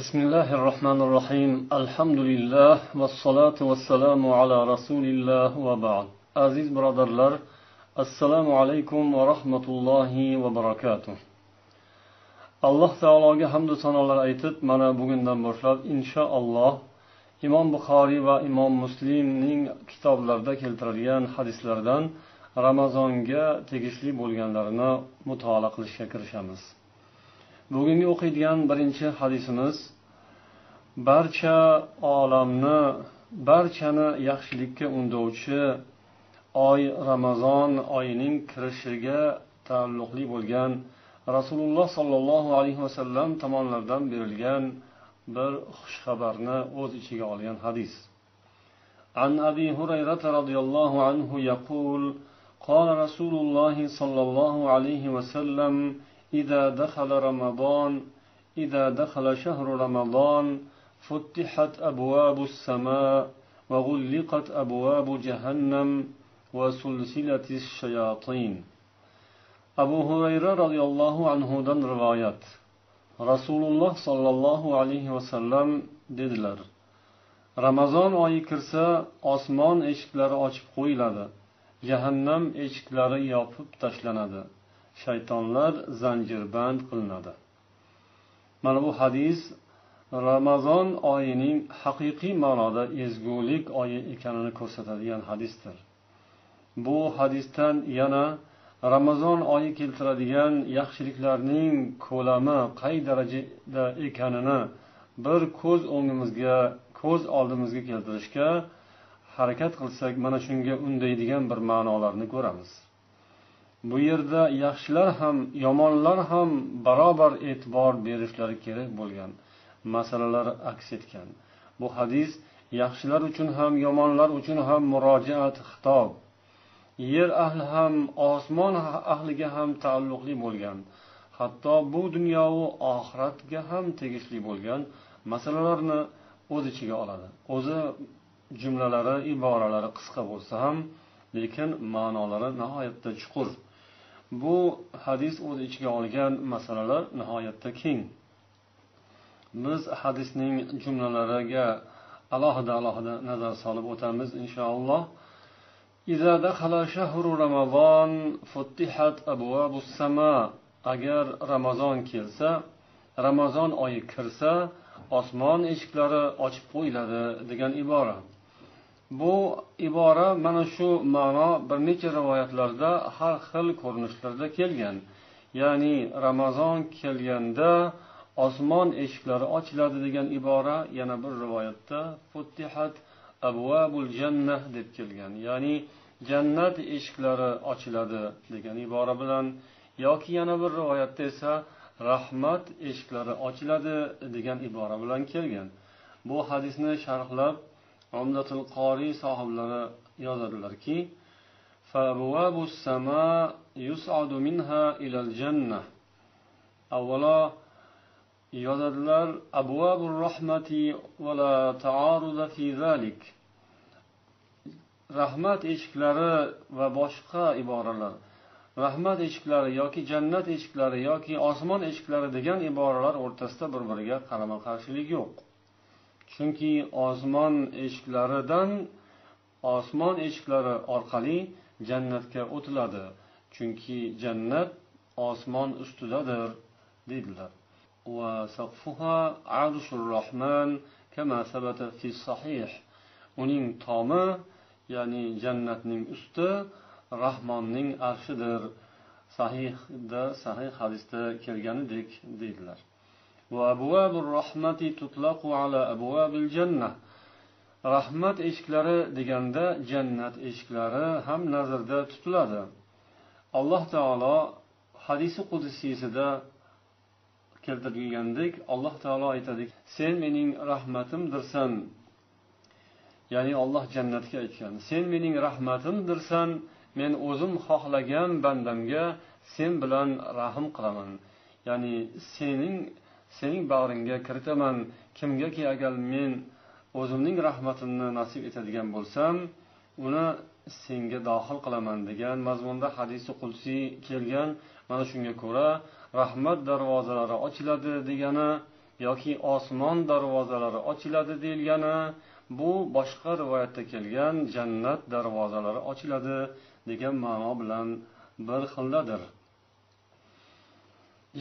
بسم الله الرحمن الرحيم الحمد لله والصلاة والسلام على رسول الله وبعد عزيز برادرلر السلام عليكم ورحمة الله وبركاته alloh taologa hamdu sanolar aytib mana bugundan boshlab inshaalloh imom buxoriy va imom muslimning kitoblarida keltirilgan hadislardan ramazonga tegishli bo'lganlarini mutolaa qilishga kirishamiz bugungi o'qiydigan birinchi hadisimiz barcha olamni barchani yaxshilikka undovchi oy ramazon oyining kirishiga taalluqli bo'lgan rasululloh sollallohu alayhi vasallam tomonidan berilgan bir xushxabarni o'z ichiga olgan hadis عن أبي هريرة رضي الله عنه يقول قال رسول الله صلى الله عليه وسلم إذا دخل رمضان إذا دخل شهر رمضان فتحت أبواب السماء وغلقت أبواب جهنم وسلسلة الشياطين abu hurayra roziyallohu anhudan rivoyat rasululloh sollallohu alayhi vasallam dedilar ramazon oyi kirsa osmon eshiklari ochib qo'yiladi jahannam eshiklari yopib tashlanadi Shaytonlar zanjirband qilinadi. Mana bu hadis ramazon oyining haqiqiy ma'noda ezgulik oyi ekanini ko'rsatadigan hadisdir. Bu hadisdan yana ramazon oyi keltiradigan yaxshiliklarning ko'lami qay darajada ekanini bir ko'z o'ngimizga ko'z oldimizga keltirishga harakat qilsak mana shunga undaydigan bir ma'nolarni ko'ramiz. Bu yerda yaxshilar ham yomonlar ham barobar e'tibor berishlari kerak bo'lgan masalalar aks etgan. Bu hadis yaxshilar uchun ham yomonlar uchun ham murojaat xitob. Yer ahli ham osmon ahliga ham taalluqli bo'lgan. Hatto bu dunyovu oxiratga ham tegishli bo'lgan masalalarni o'z ichiga oladi. O'zi jumlalari iboralari qisqa bo'lsa ham lekin ma'nolari nihoyatda chuqur. bu hadis o'z ichiga olgan masalalar nihoyatda keng biz hadisning jumlalariga alohida alohida nazar solib o'tamiz inshaalloh إذا دخل شهر رمضان فتحت أبواب السماء agar ramazon kelsa ramazon oyi kirsa osmon eshiklari ochib qo'yiladi degan ibora bu ibora mana shu ma'no bir necha rivoyatlarda har xil ko'rinishlarda kelgan. Ya'ni ramazon kelganda osmon eshiklari ochiladi degan ibora yana bir rivoyatda futtihat abvabul jannah deb kelgan. Ya'ni jannat eshiklari ochiladi degan ibora bilan yoki yana bir rivoyatda esa rahmat eshiklari ochiladi degan ibora bilan kelgan. Bu hadisni sharhlab umdatul qoriy sohiblari yozadilarki avvalo yozadilar abvabur rahmati va la ta'aruda fi zalik. Rahmat eshiklari va boshqa iboralar rahmat eshiklari yoki jannat eshiklari yoki osmon eshiklari degan iboralar o'rtasida bir biriga qarama qarshilik yo'q. Chunki osmon eshiklaridan osmon eshiklari orqali jannatga o'tiladi. Chunki jannat osmon ustidadir deydilar. Uning tomi ya'ni jannatning usti rahmonning arshidir. Sahihda sahih hadisda kelganidek deydilar. وأبواب الرحمة تطلق على أبواب الجنة rahmat eshiklari deganda jannat eshiklari ham nazarda tutiladi. Alloh taolo hadisi qudsiysida keltirilgandek alloh taolo aytadi sen mening rahmatimdirsan. Ya'ni olloh jannatga aytgan sen mening rahmatimdirsan men o'zim xohlagan bandamga sen bilan rahm qilaman. Ya'ni sening sening bag'ringga kiritaman. Kimgaki agar men o'zimning rahmatimni nasib etadigan bo'lsam uni senga dohil qilaman degan mazmunda hadisi qudsiy kelgan. Mana shunga ko'ra rahmat darvozalari ochiladi degani yoki osmon darvozalari ochiladi deyilgani bu boshqa rivoyatda kelgan jannat darvozalari ochiladi degan ma'no bilan bir xildadir.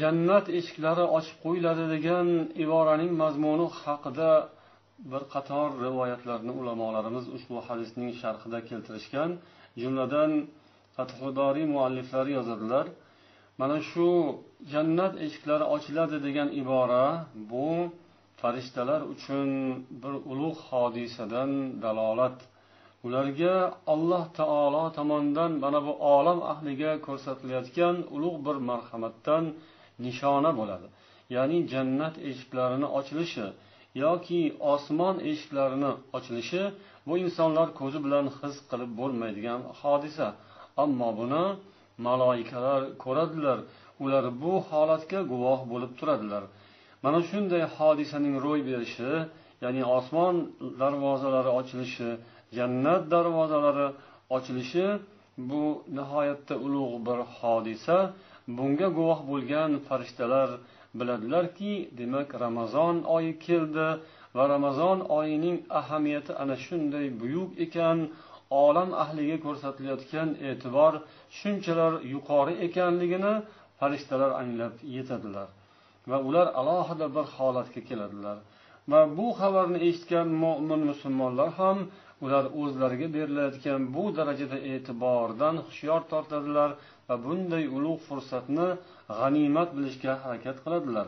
Jannat eshiklari ochib qo'yiladi degan iboraning mazmuni haqida bir qator rivoyatlarni ulamolarimiz ushbu hadisning sharhida keltirishgan jumladan fathudoriy mualliflari yozadilar. Mana shu jannat eshiklari ochiladi degan ibora bu farishtalar uchun bir ulug' hodisadan dalolat. Ularga alloh taolo tomonidan mana bu olam ahliga ko'rsatilayotgan ulug' bir marhamatdan nishona bo'ladi. Ya'ni jannat eshiklarini ochilishi yoki osmon eshiklarini ochilishi bu insonlar ko'zi bilan his qilib bo'lmaydigan hodisa. Ammo buni maloikalar ko'radilar. Ular bu holatga guvoh bo'lib turadilar. Mana shunday hodisaning ro'y berishi ya'ni osmon darvozalari ochilishi jannat darvozalari ochilishi bu nihoyatda ulug' bir hodisa. Bunga guvoh bo'lgan farishtalar biladilarki demak ramazon oyi keldi va ramazon oyining ahamiyati ana shunday buyuk ekan olam ahliga ko'rsatilayotgan e'tibor shunchalar yuqori ekanligini farishtalar anglab yetadilar va ular alohida bir holatga keladilar. Va bu xabarni eshitgan mo'min musulmonlar ham ular o'zlariga berilayotgan bu darajada e'tibordan hushyor tortadilar va bunday ulug' fursatni g'animat bilishga harakat qiladilar.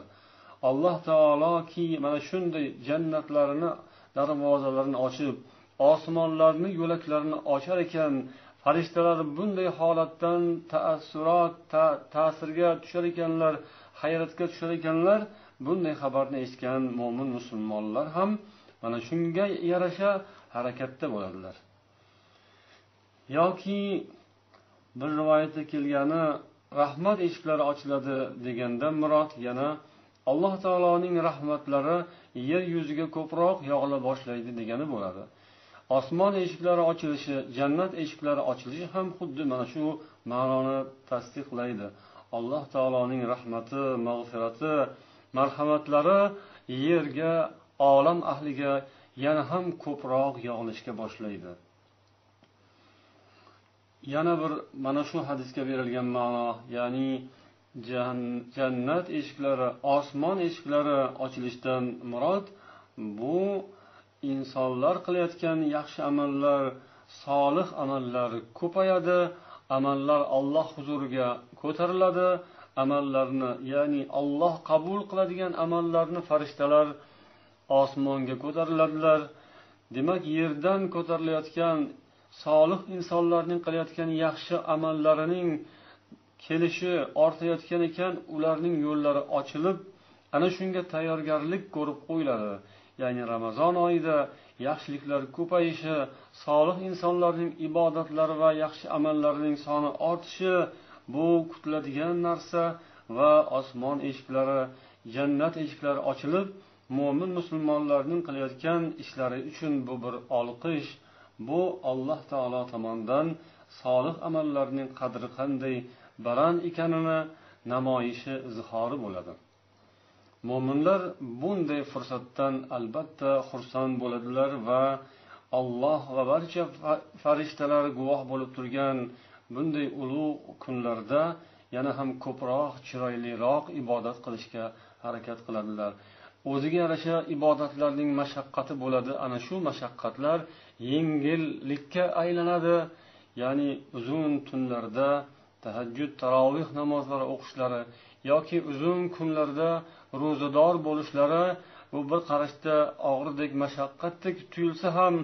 Alloh taoloki mana shunday jannatlarini darvozalarini ochib osmonlarni yo'laklarini ochar ekan farishtalar bunday holatdan taassurot ta'sirga tushar ekanlar hayratga tushar ekanlar bunday xabarni eshitgan mo'min musulmonlar ham mana shunga yarasha harakatda bo'ladilar. Yoki bir rivoyatda kelgani rahmat eshiklari ochiladi degandan murod yana alloh taoloning rahmatlari yer yuziga ko'proq yog'ila boshlaydi degani bo'ladi. Osmon eshiklari ochilishi jannat eshiklari ochilishi ham xuddi mana shu ma'noni tasdiqlaydi. Alloh taoloning rahmati mag'firati marhamatlari yerga olam ahliga yana ham ko'proq yog'ilishga boshlaydi. Yana bir mana shu hadisga berilgan ma'no ya'ni jannat eshiklari osmon eshiklari ochilishidan murod bu insonlar qilayotgan yaxshi amallar solih amallar ko'payadi amallar alloh huzuriga ko'tariladi amallarni ya'ni olloh qabul qiladigan amallarni farishtalar osmonga ko'tariladilar. Demak yerdan ko'tarilayotgan solih insonlarning qilayotgan yaxshi amallarining kelishi ortayotgan ekan ularning yo'llari ochilib ana shunga tayyorgarlik ko'rib qo'yiladi. Ya'ni ramazon oyida yaxshiliklar ko'payishi solih insonlarning ibodatlari va yaxshi amallarining soni ortishi bu kutiladigan narsa va osmon eshiklari jannat eshiklari ochilib mo'min musulmonlarning qilayotgan ishlari uchun bu bir olqish bu alloh taolo tomonidan solih amallarning qadri qanday baland ekanini namoyishi izhori bo'ladi. Mo'minlar bunday fursatdan albatta xursand bo'ladilar va alloh va barcha farishtalar guvoh bo'lib turgan bunday ulug' kunlarda yana ham ko'proq chiroyliroq ibodat qilishga harakat qiladilar. O'ziga yarasha ibodatlarning mashaqqati bo'ladi. Ana shu mashaqqatlar yengillikka aylanadi. Ya'ni uzun tunlarda tahajjud taroveh namozlari o'qishlari yoki uzun kunlarda ro'zador bo'lishlari bu bir qarashda og'irdek mashaqqatdek tuyulsa ham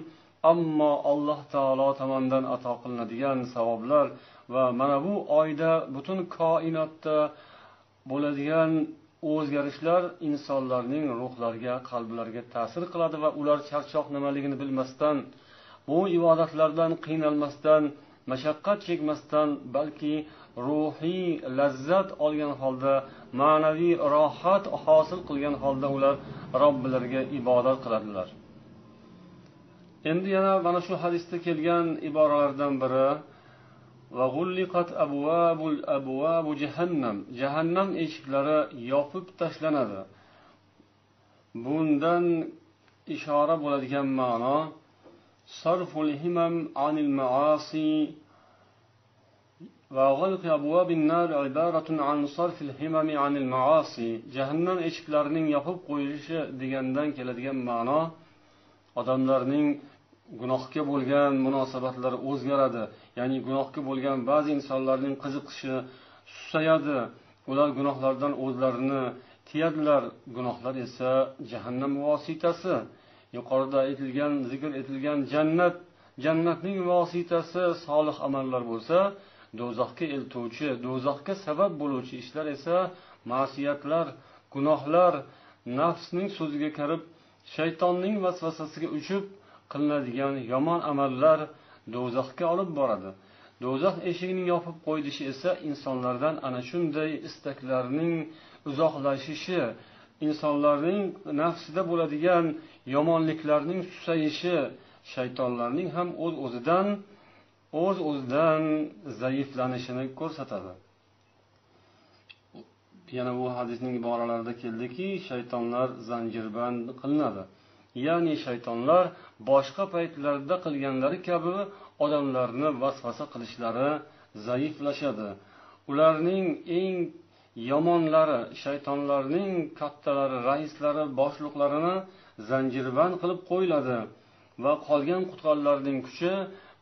ammo alloh taolo tomonidan ato qilinadigan savoblar va mana bu oyda butun koinotda bo'ladigan o'zgarishlar insonlarning ruhlariga qalblariga ta'sir qiladi va ular charchoq nimaligini bilmasdan bu ibodatlardan qiynalmasdan mashaqqat chekmasdan balki ruhiy lazzat olgan holda ma'naviy rohat hosil qilgan holda ular robbilariga ibodat qiladilar. Endi yana mana shu hadisda kelgan iboralardan biri jahannam. Jahannam eshiklari yopib tashlanadi. Bundan ishora bo'ladigan ma'no sarful himam anil maasi وغلق أبواب النار عبارة عن صرف الهمم عن المعاصي jahannam eshiklarining yopib qo'yilishi degandan keladigan ma'no odamlarning gunohga bo'lgan munosabatlari o'zgaradi ya'ni gunohga bo'lgan ba'zi insonlarning qiziqishi susayadi ular gunohlardan o'zlarini tiyadilar gunohlar esa jahannam vositasi Yuqorida aytilgan zikr etilgan jannat jannatning vositasi solih amallar bo'lsa do'zaxga eltuvchi do'zaxga sabab bo'luvchi ishlar esa ma'siyatlar gunohlar nafsning so'ziga kirib shaytonning vasvasasiga uchib qilinadigan yomon amallar do'zaxga olib boradi. Do'zax eshigining yopib qo'yilishi esa insonlardan ana shunday istaklarning uzoqlashishi insonlarning nafsida bo'ladigan yomonliklarning susayishi shaytonlarning ham o'z uz o'zidan o'z o'zidan zaiflanishini ko'rsatadi. Yana bu hadisning iboralarida keldiki shaytonlar zanjirband qilinadi. Ya'ni shaytonlar boshqa paytlarda qilganlari kabi odamlarni vasvasa qilishlari zaiflashadi. Ularning eng yomonlari shaytonlarning kattalari raislari boshliqlarini zanjirband qilib qo'yiladi va qolgan qutqonlarning kuchi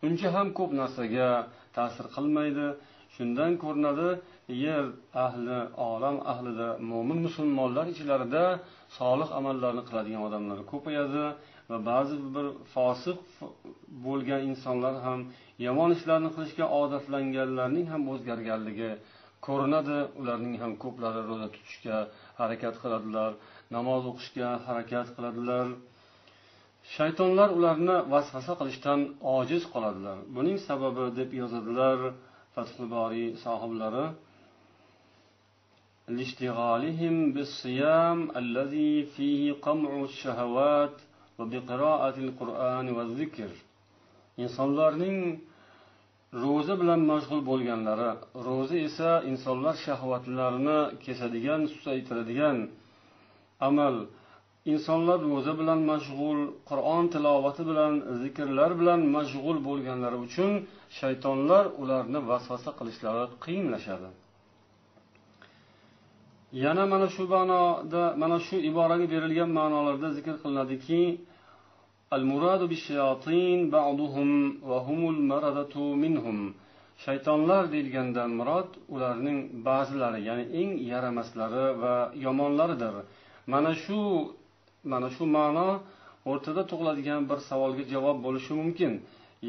uncha ham ko'p narsaga ta'sir qilmaydi. Shundan ko'rinadi yer ahli olam ahlida mo'min musulmonlar ichlarida solih amallarni qiladigan odamlar ko'payadi va ba'zi bir fosiq bo'lgan insonlar ham yomon ishlarni qilishga odatlanganlarning ham o'zgarganligi ko'rinadi ularning ham ko'plari ro'za tutishga harakat qiladilar namoz o'qishga harakat qiladilar shaytonlar ularni vasvasa qilishdan ojiz qoladilar buning sababi deb yozadilar fathul boriy sohiblari لاشتغالهم بالصيام الذي فيه قمع الشهوات وبقراءة القرآن والذكر insonlarning ro'za bilan mashg'ul bo'lganlari ro'za esa insonlar shahvatlarini kesadigan susaytiradigan amal. Insonlar ro'za bilan mashg'ul qur'on tilovati bilan zikrlar bilan mashg'ul bo'lganlari uchun shaytonlar ularni vasvasa qilishlari qiyinlashadi. Yana mana shu ma'noda mana shu iboraga berilgan ma'nolarda zikr qilinadiki al muradu bishayatin ba'duhum va humul maradatu minhum shaytonlar deyilgandan murod ularning ba'zilari ya'ni eng yaramaslari va yomonlaridir mana shu mana shu ma'no o'rtada tug'iladigan bir savolga javob bo'lishi mumkin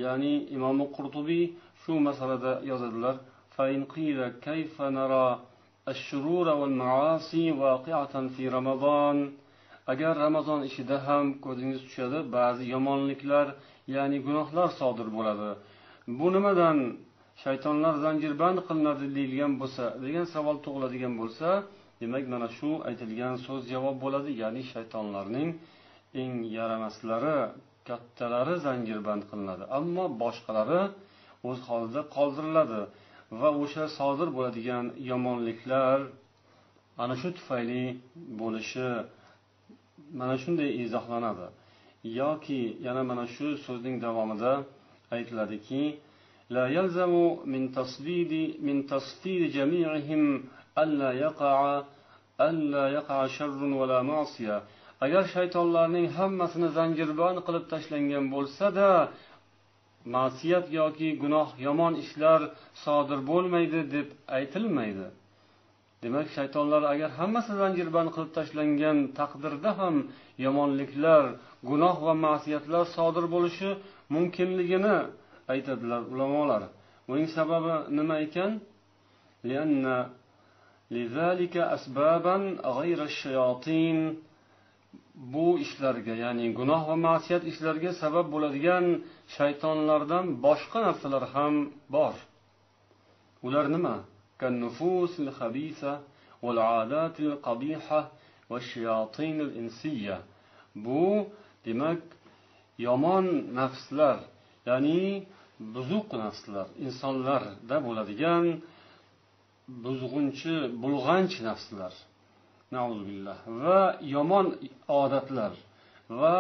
ya'ni imom qurtubiy shu masalada yozadilar الشرور والمعاصي واقعة في رمضان agar ramazon ishida ham ko'zingiz tushadi ba'zi yomonliklar ya'ni gunohlar sodir bo'ladi. Bu nimadan? Shaytonlar zanjirband qilinadi deyilgan bo'lsa degan savol tug'iladigan bo'lsa demak mana shu aytilgan so'z javob bo'ladi. Ya'ni shaytonlarning eng yaramaslari kattalari zanjirband qilinadi. Ammo boshqalari o'z holida qoldiriladi va o'sha sodir bo'ladigan yomonliklar ana shu tufayli bo'lishi mana shunday izohlanadi yoki yana mana shu so'zning davomida aytiladiki لا يلزم من تصفيد من تصفيد جميعهم ألا يقع ألا يقع شر ولا معصية agar shaytonlarning hammasini zanjirband qilib tashlangan bo'lsada ma'siyat yoki gunoh yomon ishlar sodir bo'lmaydi deb aytilmaydi demak shaytonlar agar hammasi zanjirband qilib tashlangan taqdirda ham yomonliklar gunoh va ma'siyatlar sodir bo'lishi mumkinligini aytadilar ulamolar buning sababi nima ekan لذلك أسبابا غير الشياطين bu ishlarga ya'ni gunoh va ma'siyat ishlariga sabab bo'ladigan shaytonlardan boshqa narsalar ham bor ular nima Bu demak yomon nafslar ya'ni buzuq nafslar insonlarda bo'ladigan buzg'unchi bulg'anch nafslar. Va yomon odatlar va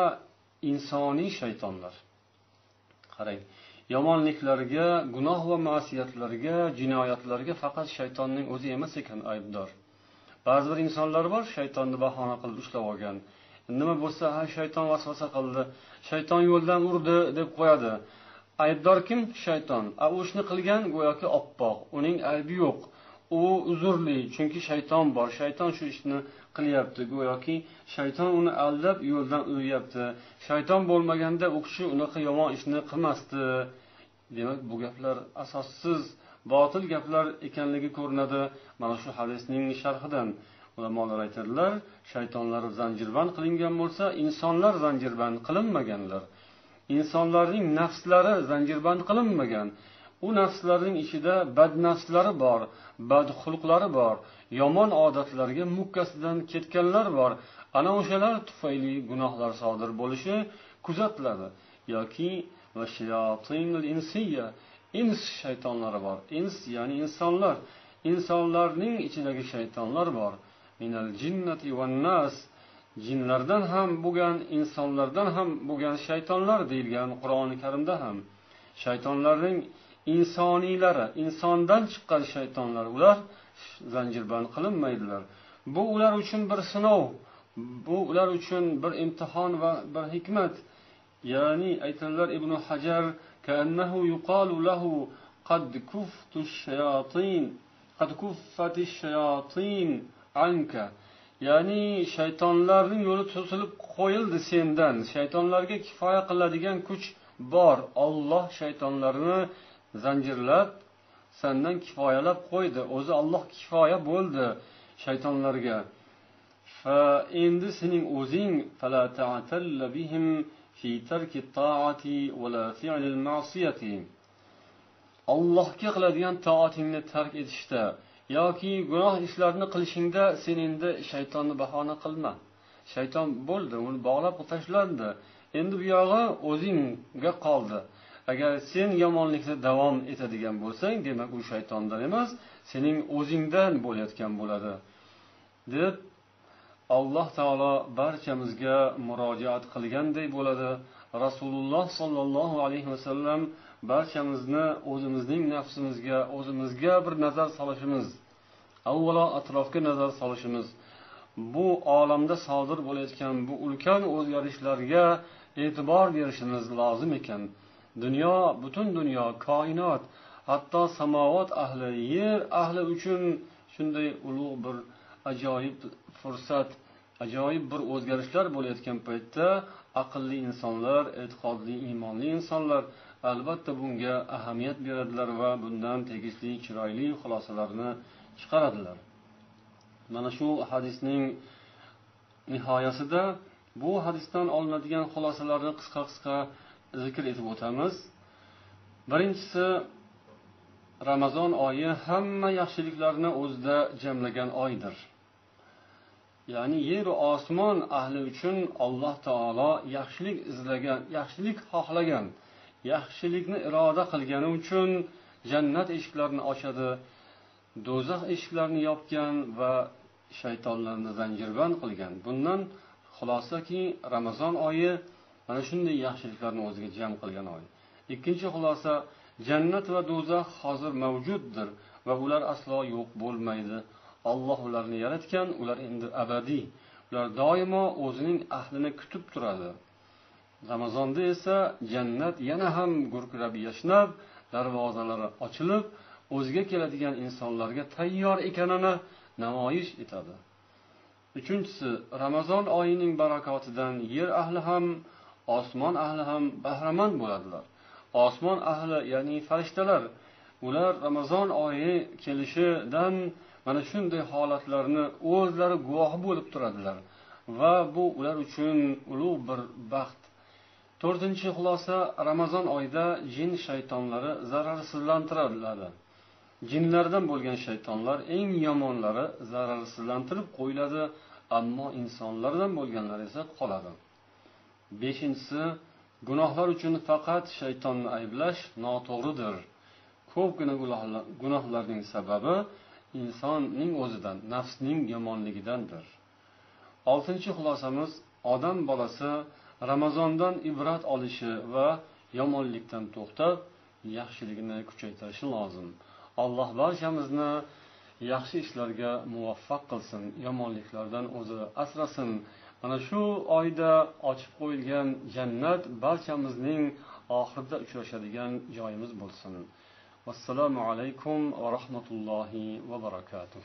insoniy shaytonlar. Qarang. Yomonliklarga gunoh va ma'siyatlarga jinoyatlarga faqat shaytonning o'zi emas ekan aybdor. Ba'zi bir insonlar bor shaytonni bahona qilib ushlab olgan. Nima bo'lsa ha shayton vasvasa qildi shayton yo'ldan urdi deb qo'yadi. Aybdor kim? Shayton. A u ishni qilgan go'yoki oppoq. Uning aybi yo'q. U uzrli chunki shayton bor. Shayton shu ishni qilyapti go'yoki shayton uni aldab yo'ldan uryapti shayton bo'lmaganda u kishi unaqa yomon ishni qilmasdi. Demak bu gaplar asossiz botil gaplar ekanligi ko'rinadi mana shu hadisning sharhidan. Ulamolar aytadilar shaytonlar zanjirband qilingan bo'lsa insonlar zanjirband qilinmaganlar. Insonlarning nafslari zanjirband qilinmagan. U nafslarning ichida badnafslari bor badxulqlari bor yomon odatlarga mukkasidan ketganlar bor. Ana o'shalar tufayli gunohlar sodir bo'lishi kuzatiladi. Yoki ins shaytonlari bor. Ins ya'ni insonlar. Insonlarning ichidagi shaytonlar bor. Minal jinnati nas jinlardan ham bo'lgan insonlardan ham bo'lgan shaytonlar deyilgan qur'oni karimda ham. Shaytonlarning insoniylari insondan chiqqan shaytonlar ular zanjirband qilinmaydilar bu ular uchun bir sinov bu ular uchun bir imtihon va bir hikmat ya'ni aytadilar ibn hajar كأنه يقال له قد كفت الشياطين قد كفت الشياطين عنك ya'ni shaytonlarning yo'li to'silib qo'yildi sendan shaytonlarga kifoya qiladigan kuch bor olloh shaytonlarni zanjirlab sandan kifoyalab qo'ydi. O'zi olloh kifoya bo'ldi shaytonlarga. Endi sening o'zing ollohga qiladigan toatingni tark etishda yoki gunoh ishlarni qilishingda sen endi shaytonni bahona qilma. Shayton bo'ldi uni bog'lab tashlandi. Endi bu yog'i o'zingga qoldi. Agar sen yomonlikda davom etadigan bo'lsang demak u shaytondan emas sening o'zingdan bo'layotgan bo'ladi. Deb alloh taolo barchamizga murojaat qilganday bo'ladi. Rasululloh sollallohu alayhi vasallam barchamizni o'zimizning nafsimizga o'zimizga bir nazar solishimiz avvalo atrofga nazar solishimiz bu olamda sodir bo'layotgan bu ulkan o'zgarishlarga e'tibor berishimiz lozim ekan. Dunyo butun dunyo koinot hatto samovot ahli yer ahli uchun shunday ulug' bir ajoyib fursat ajoyib bir o'zgarishlar bo'layotgan paytda aqlli insonlar e'tiqodli iymonli insonlar albatta bunga ahamiyat beradilar va bundan tegishli chiroyli xulosalarni chiqaradilar. Mana shu hadisning nihoyasida bu hadisdan olinadigan xulosalarni qisqa qisqa zikr etib o'tamiz. Birinchisi ramazon oyi hamma yaxshiliklarni o'zida jamlagan oydir. Ya'ni yeru osmon ahli uchun alloh taolo yaxshilik izlagan yaxshilik xohlagan yaxshilikni iroda qilgani uchun jannat eshiklarini ochadi do'zax eshiklarini yopgan va shaytonlarni zanjirband qilgan. Bundan xulosaki ramazon oyi mana shunday yaxshiliklarni o'ziga jam qilgan oy ikkinchi xulosa jannat va do'zax hozir mavjuddir va ular aslo yo'q bo'lmaydi. Olloh ularni yaratgan ular endi abadiy. Ular doimo o'zining ahlini kutib turadi. Ramazonda esa jannat yana ham gurkirab yashnab darvozalari ochilib o'ziga keladigan insonlarga tayyor ekanini namoyish etadi. Uchinchisi ramazon oyining barakotidan yer ahli ham osmon ahli ham bahramand bo'ladilar. Osmon ahli ya'ni farishtalar ular ramazon oyi kelishidan mana shunday holatlarni o'zlari guvohi bo'lib turadilar. Va bu ular uchun ulug' bir baxt. To'rtinchi xulosa ramazon oyida jin shaytonlari zararsizlantiriladi jinlardan bo'lgan shaytonlar eng yomonlari zararsizlantirib qo'yiladi ammo insonlardan bo'lganlar esa qoladi. Beshinchisi gunohlar uchun faqat shaytonni ayblash noto'g'ridir. Ko'pgina gunohlarning sababi insonning o'zidan nafsning yomonligidandir. Oltinchi xulosamiz odam bolasi ramazondan ibrat olishi va yomonlikdan to'xtab yaxshiligini kuchaytirishi lozim. Alloh barchamizni yaxshi ishlarga muvaffaq qilsin yomonliklardan o'zi asrasin. Mana shu oyda ochib qo'yilgan jannat barchamizning oxirida uchrashadigan joyimiz bo'lsin. Vassalomu alaykum va rahmatullohi va barakatuh.